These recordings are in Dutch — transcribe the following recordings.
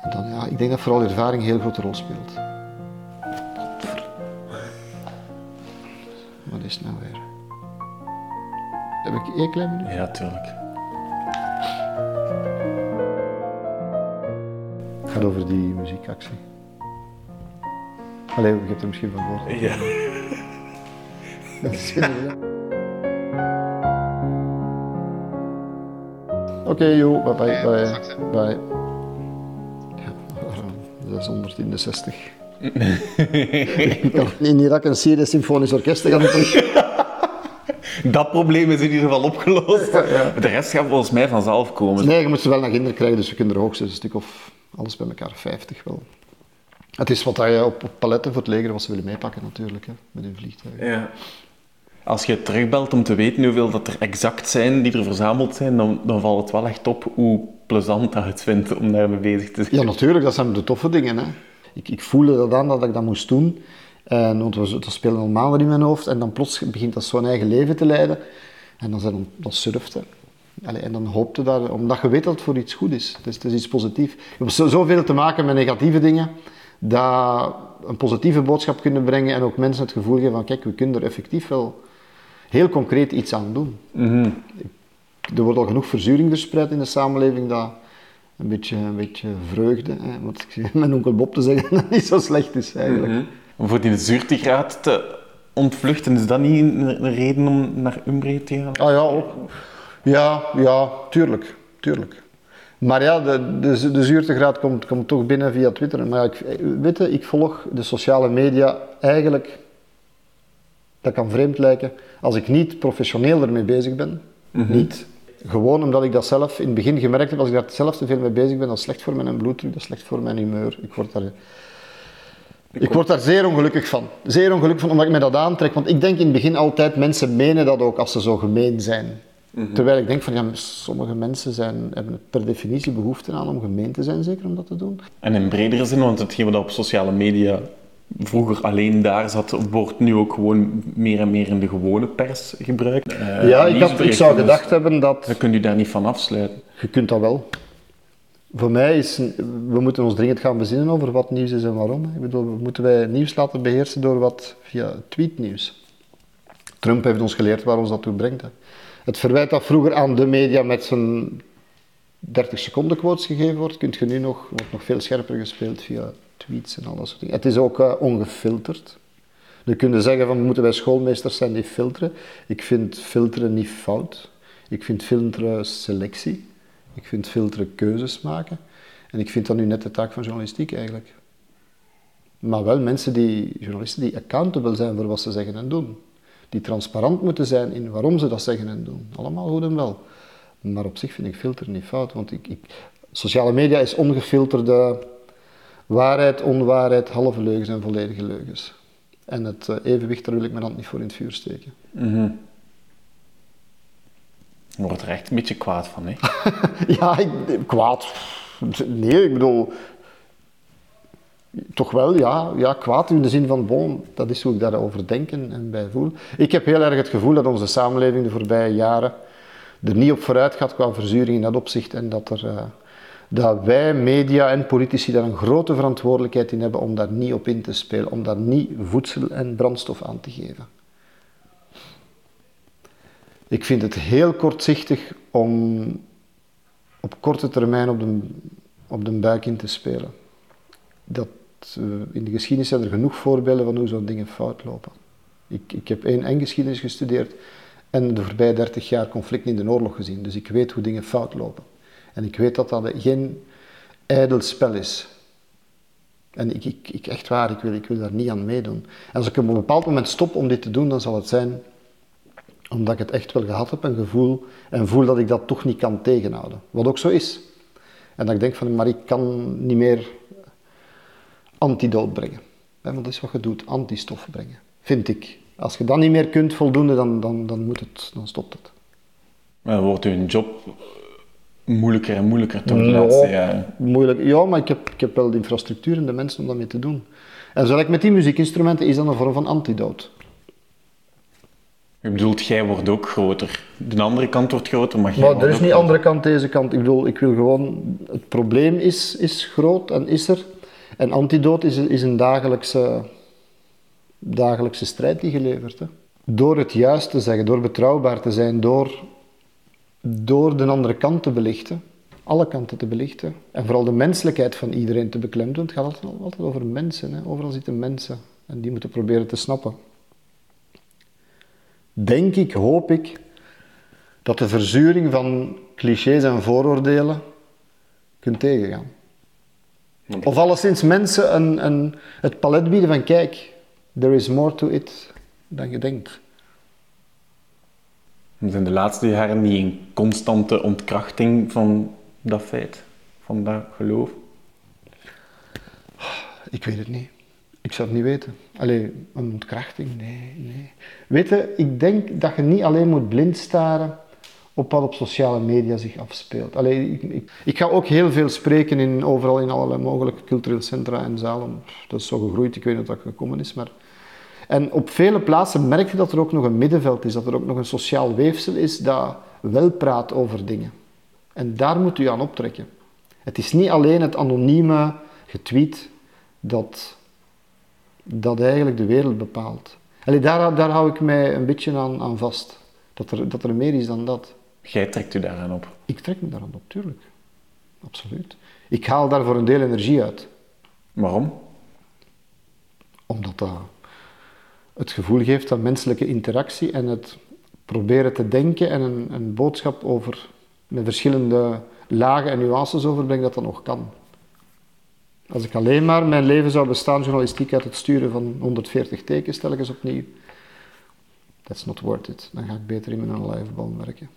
En dan, ja, ik denk dat vooral ervaring een heel grote rol speelt. Wat is het nou weer? Heb ik één klein minuut? Ja, tuurlijk. Het gaat over die muziekactie. Allee, je hebt er misschien van gehoord. Ja. Dat is geen Oké, joh, bye bye, bye. bye. Ja, dat is 160. ik kan niet niet dat ik een serieus symfonisch orkest ga doen. Dat probleem is in ieder geval opgelost. De rest gaat volgens mij vanzelf komen. Nee, je moet ze wel naar kinderen krijgen, dus we kunnen er hoogstens een stuk of alles bij elkaar 50 wel. Het is wat je op, op paletten voor het leger was ze willen meepakken natuurlijk, hè, met hun vliegtuigen. Ja. Als je terugbelt om te weten hoeveel dat er exact zijn die er verzameld zijn, dan, dan valt het wel echt op hoe plezant dat het vindt om daarmee bezig te zijn. Ja, natuurlijk, dat zijn de toffe dingen. Hè. Ik, ik voelde dat aan dat ik dat moest doen. En, want we, speelde al maanden in mijn hoofd en dan plots begint dat zo'n eigen leven te leiden. En dan, zijn, dan surft je. Allee, en dan hoopte dat, omdat je weet dat het voor iets goed is. Is, het is iets positiefs. Je hebt zo- zoveel te maken met negatieve dingen, dat een positieve boodschap kunnen brengen en ook mensen het gevoel geven van kijk, we kunnen er effectief wel heel concreet iets aan doen. Er wordt al genoeg verzuring verspreid in de samenleving dat een beetje, een beetje vreugde, hè, wat ik mijn onkel Bob te zeggen, dat niet zo slecht is eigenlijk. Om voor die zuurtegraad te ontvluchten, is dat niet een, reden om naar Umbre te gaan? Ah ja, ook. Ja, ja, tuurlijk, tuurlijk. Maar ja, de, de, de zuurtegraad komt, komt toch binnen via Twitter. Maar ja, ik, weet je, ik volg de sociale media eigenlijk, dat kan vreemd lijken, als ik niet professioneel ermee bezig ben. Niet. Gewoon omdat ik dat zelf in het begin gemerkt heb, als ik daar zelf te veel mee bezig ben, dat is slecht voor mijn bloeddruk, dat is slecht voor mijn humeur. Ik word daar, ik word daar zeer ongelukkig van. Zeer ongelukkig van, omdat ik me dat aantrek. Want ik denk in het begin altijd, mensen menen dat ook als ze zo gemeen zijn. Terwijl ik denk van, ja, sommige mensen zijn, hebben per definitie behoefte aan om gemeen te zijn, zeker om dat te doen. En in bredere zin, want hetgeen wat op sociale media vroeger alleen daar zat, wordt nu ook gewoon meer en meer in de gewone pers gebruikt. Eh, ja, ik, had, ik nieuwsberichten, zou dus gedacht hebben dat... Je kunt u daar niet van afsluiten. Je kunt dat wel. Voor mij is, we moeten ons dringend gaan bezinnen over wat nieuws is en waarom. Ik bedoel, moeten wij nieuws laten beheersen door wat via tweetnieuws. Trump heeft ons geleerd waar ons dat toe brengt. Hè. Het verwijt dat vroeger aan de media met zijn 30 seconden quotes gegeven wordt, kunt je nu nog, wordt nog veel scherper gespeeld via tweets en al dat soort dingen. Het is ook eh, ongefilterd. Dan kun je zeggen van moeten wij schoolmeesters zijn die filteren. Ik vind filteren niet fout. Ik vind filteren selectie. Ik vind filteren keuzes maken. En ik vind dat nu net de taak van journalistiek eigenlijk. Maar wel mensen die, journalisten die accountable zijn voor wat ze zeggen en doen. Die transparant moeten zijn in waarom ze dat zeggen en doen. Allemaal goed en wel. Maar op zich vind ik filter niet fout. Want ik, ik, sociale media is ongefilterde waarheid, onwaarheid, halve leugens en volledige leugens. En het eh, evenwicht, daar wil ik mijn hand niet voor in het vuur steken. Je wordt er echt een beetje kwaad van, hè? Ja, ik, kwaad. Nee, ik bedoel. Toch wel, ja, ja, kwaad in de zin van, bon, dat is hoe ik daarover denk en, en bij voel. Ik heb heel erg het gevoel dat onze samenleving de voorbije jaren er niet op vooruit gaat qua verzuring in dat opzicht en dat, er, eh, dat wij, media en politici, daar een grote verantwoordelijkheid in hebben om daar niet op in te spelen, om daar niet voedsel en brandstof aan te geven. Ik vind het heel kortzichtig om op korte termijn op de, op de buik in te spelen. Dat, eh, in de geschiedenis zijn er genoeg voorbeelden van hoe zo'n dingen fout lopen. Ik, ik heb één eng geschiedenis gestudeerd en de voorbije 30 jaar conflicten in de oorlog gezien. Dus ik weet hoe dingen fout lopen. En ik weet dat dat geen ijdel spel is. En ik, ik, echt waar, ik wil, ik wil daar niet aan meedoen. En als ik op een bepaald moment stop om dit te doen, dan zal het zijn omdat ik het echt wel gehad heb, een gevoel, en voel dat ik dat toch niet kan tegenhouden. Wat ook zo is. En dat ik denk van, maar ik kan niet meer antidoot brengen. Want dat is wat je doet, antistof brengen, vind ik. Als je dat niet meer kunt voldoende, dan, dan, dan, moet het, dan stopt het. Maar wordt uw job moeilijker en moeilijker toch de laatste jaren. Moeilijk. Ja, maar ik heb, ik heb wel de infrastructuur en de mensen om dat mee te doen. En zoals ik met die muziekinstrumenten is dat een vorm van antidoot. Je bedoelt, jij wordt ook groter. De andere kant wordt groter, maar jij Maar er is niet andere kant, deze kant. Ik bedoel, ik wil gewoon... Het probleem is, is groot en is er. En antidoot is, is een dagelijkse, dagelijkse strijd die geleverd. Hè. Door het juist te zeggen, door betrouwbaar te zijn, door, door de andere kant te belichten. Alle kanten te belichten. En vooral de menselijkheid van iedereen te beklemtonen. Het gaat altijd, altijd over mensen. Hè. Overal zitten mensen. En die moeten proberen te snappen. Denk ik, hoop ik, dat de verzuring van clichés en vooroordelen kunt tegengaan. Of alleszins mensen een, een, het palet bieden van kijk, there is more to it dan je denkt. Zijn de laatste jaren niet in constante ontkrachting van dat feit, van dat geloof. Ik weet het niet. Ik zou het niet weten. Allee, een ontkrachting? Nee, nee. Weet je, ik denk dat je niet alleen moet blind staren op wat op sociale media zich afspeelt. Allee, ik, ik, ik ga ook heel veel spreken in, overal in allerlei mogelijke culturele centra en zalen. Dat is zo gegroeid, ik weet niet of dat gekomen is, maar... En op vele plaatsen merk je dat er ook nog een middenveld is, dat er ook nog een sociaal weefsel is dat wel praat over dingen. En daar moet u aan optrekken. Het is niet alleen het anonieme getweet dat, dat eigenlijk de wereld bepaalt. Allee, daar, daar hou ik mij een beetje aan, aan vast. Dat er, dat er meer is dan dat. Jij trekt u daaraan op. Ik trek me daaraan op, tuurlijk. Absoluut. Ik haal daar voor een deel energie uit. Waarom? Omdat dat het gevoel geeft van menselijke interactie en het proberen te denken en een, een boodschap over, met verschillende lagen en nuances overbrengen, dat dat nog kan. Als ik alleen maar mijn leven zou bestaan, journalistiek uit het sturen van 140 tekens telkens opnieuw, that's not worth it. Dan ga ik beter in mijn live werken.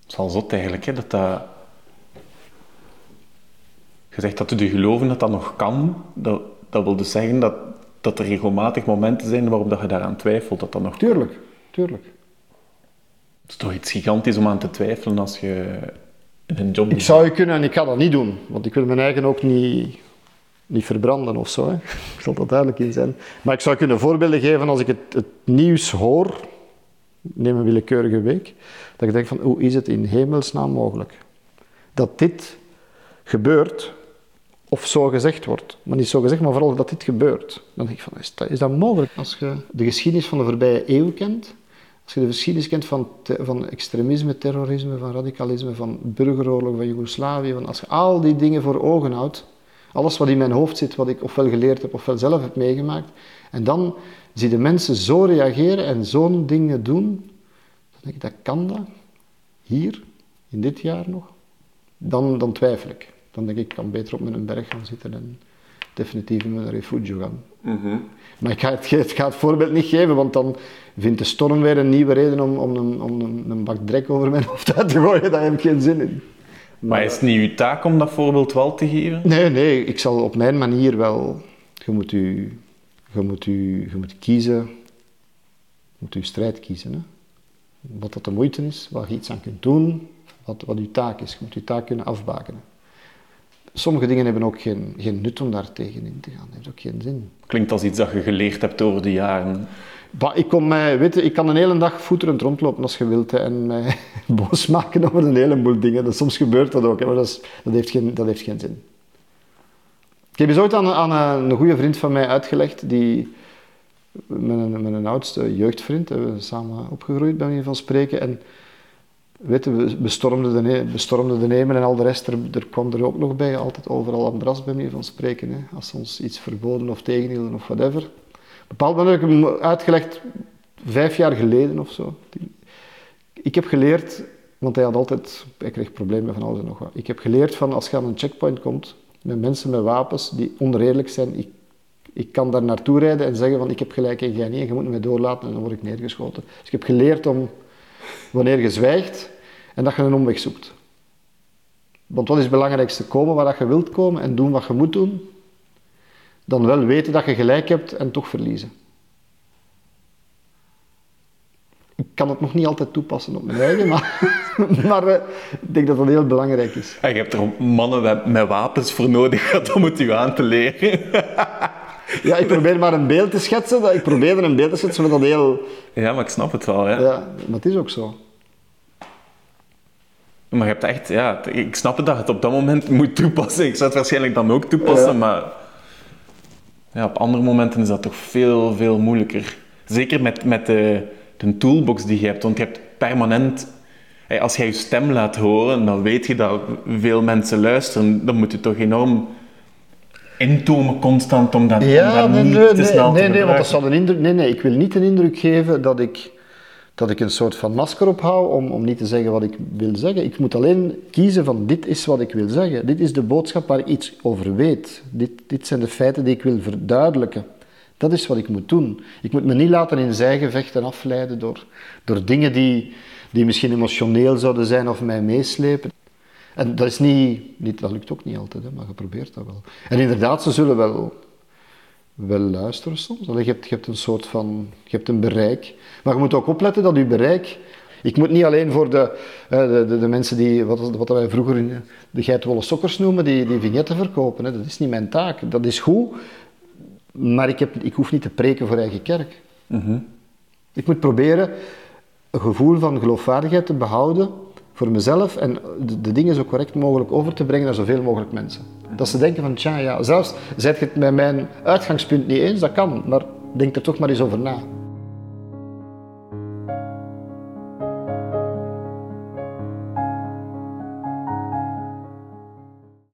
Het is al zot eigenlijk, hè, dat dat... Je zegt dat we geloven dat dat nog kan. Dat, dat wil dus zeggen dat, dat er regelmatig momenten zijn waarop dat je daaraan twijfelt dat dat nog... Tuurlijk, tuurlijk. Het is toch iets gigantisch om aan te twijfelen als je een job... Ik zou je kunnen en ik ga dat niet doen, want ik wil mijn eigen ook niet, niet verbranden of zo. Hè. Ik zal dat duidelijk in zijn. Maar ik zou kunnen voorbeelden geven als ik het, het nieuws hoor, neem een willekeurige week, dat ik denk van hoe is het in hemelsnaam mogelijk dat dit gebeurt of zo gezegd wordt. Maar niet zo gezegd, maar vooral dat dit gebeurt. Dan denk ik van is dat, is dat mogelijk? Als je de geschiedenis van de voorbije eeuw kent, als je de geschiedenis kent van, van extremisme, terrorisme, van radicalisme, van burgeroorlog, van Joegoslavië, van als je al die dingen voor ogen houdt, alles wat in mijn hoofd zit, wat ik ofwel geleerd heb ofwel zelf heb meegemaakt, en dan zie je mensen zo reageren en zo'n dingen doen, dan denk ik, dat kan dat? Hier, in dit jaar nog? Dan, dan twijfel ik. Dan denk ik, ik kan beter op mijn berg gaan zitten en definitief in mijn refugio gaan. Maar ik ga, het, ik ga het voorbeeld niet geven, want dan vindt de storm weer een nieuwe reden om, om, een, om een, een bak drek over mijn hoofd uit te gooien. Daar heb ik geen zin in. Maar is het niet uw taak om dat voorbeeld wel te geven? Nee, nee, ik zal op mijn manier wel. Je moet, u, je moet, u, je moet kiezen. Je moet uw strijd kiezen. Hè? Wat dat de moeite is, waar je iets aan kunt doen, wat, wat uw taak is. Je moet uw taak kunnen afbakenen. Sommige dingen hebben ook geen, geen nut om daar tegenin te gaan. Dat heeft ook geen zin. Klinkt als iets dat je geleerd hebt over de jaren. Bah, ik, kon mij, weet je, ik kan een hele dag voeterend rondlopen als je wilt hè, en mij boos maken over een heleboel dingen. Dat, soms gebeurt dat ook, hè, maar dat, is, dat, heeft geen, dat heeft geen zin. Ik heb eens ooit aan, aan een, een goede vriend van mij uitgelegd, die, mijn, mijn oudste jeugdvriend, hè, we samen opgegroeid bij manier van spreken. En weet we bestormden de, bestormden de nemen en al de rest, er, er kwam er ook nog bij, altijd overal aan bras bij manier van spreken. Hè, als ze ons iets verboden of tegenhielden of whatever. Bepaald moment heb ik hem uitgelegd, vijf jaar geleden of zo. Ik heb geleerd, want hij had altijd, hij kreeg problemen van alles en nog wat. Ik heb geleerd van als je aan een checkpoint komt met mensen met wapens die oneerlijk zijn, ik, ik kan daar naartoe rijden en zeggen van ik heb gelijk en jij niet je moet mij doorlaten en dan word ik neergeschoten. Dus ik heb geleerd om, wanneer je zwijgt, en dat je een omweg zoekt. Want wat is het belangrijkste? Komen waar dat je wilt komen en doen wat je moet doen. Dan wel weten dat je gelijk hebt en toch verliezen. Ik kan het nog niet altijd toepassen op mijn eigen, maar, maar eh, ik denk dat dat heel belangrijk is. En je hebt er mannen met, wapens voor nodig gehad om het u aan te leren. Ja, ik probeer maar een beeld te schetsen. dat- Ik probeerde een beeld te schetsen met dat heel... Ja, maar ik snap het wel, ja. Ja, maar het is ook zo. Maar je hebt echt, ja, ik snap het dat je het op dat moment moet toepassen. Ik zou het waarschijnlijk dan ook toepassen, Ja. maar ja, op andere momenten is dat toch veel, veel moeilijker. Zeker met, met de, de toolbox die je hebt, want je hebt permanent... Als jij je stem laat horen, dan weet je dat veel mensen luisteren. Dan moet je toch enorm intomen constant om dat, om Ja, dat nee, niet nee, te snel nee, te nee, want dat zal een indruk... Nee, nee, ik wil niet een indruk geven dat ik, dat ik een soort van masker ophoud om, om niet te zeggen wat ik wil zeggen. Ik moet alleen kiezen van dit is wat ik wil zeggen. Dit is de boodschap waar ik iets over weet. Dit, dit zijn de feiten die ik wil verduidelijken. Dat is wat ik moet doen. Ik moet me niet laten in zijgevechten afleiden door, door dingen die, die misschien emotioneel zouden zijn of mij meeslepen. En dat is niet, niet dat lukt ook niet altijd, hè, maar je probeert dat wel. En inderdaad, ze zullen wel, wel luisteren soms. Allee, je, hebt, je hebt een soort van, je hebt een bereik. Maar je moet ook opletten dat je bereik... Ik moet niet alleen voor de, de, de, de mensen die, wat, wat wij vroeger in de geitenwolle sokkers noemen, die, die vignetten verkopen. Hè. Dat is niet mijn taak. Dat is goed, maar ik, heb, ik hoef niet te preken voor eigen kerk. Ik moet proberen een gevoel van geloofwaardigheid te behouden voor mezelf en de, dingen zo correct mogelijk over te brengen naar zoveel mogelijk mensen. Dat ze denken van, tja, ja, zelfs zijt je het met mijn uitgangspunt niet eens, dat kan, maar denk er toch maar eens over na.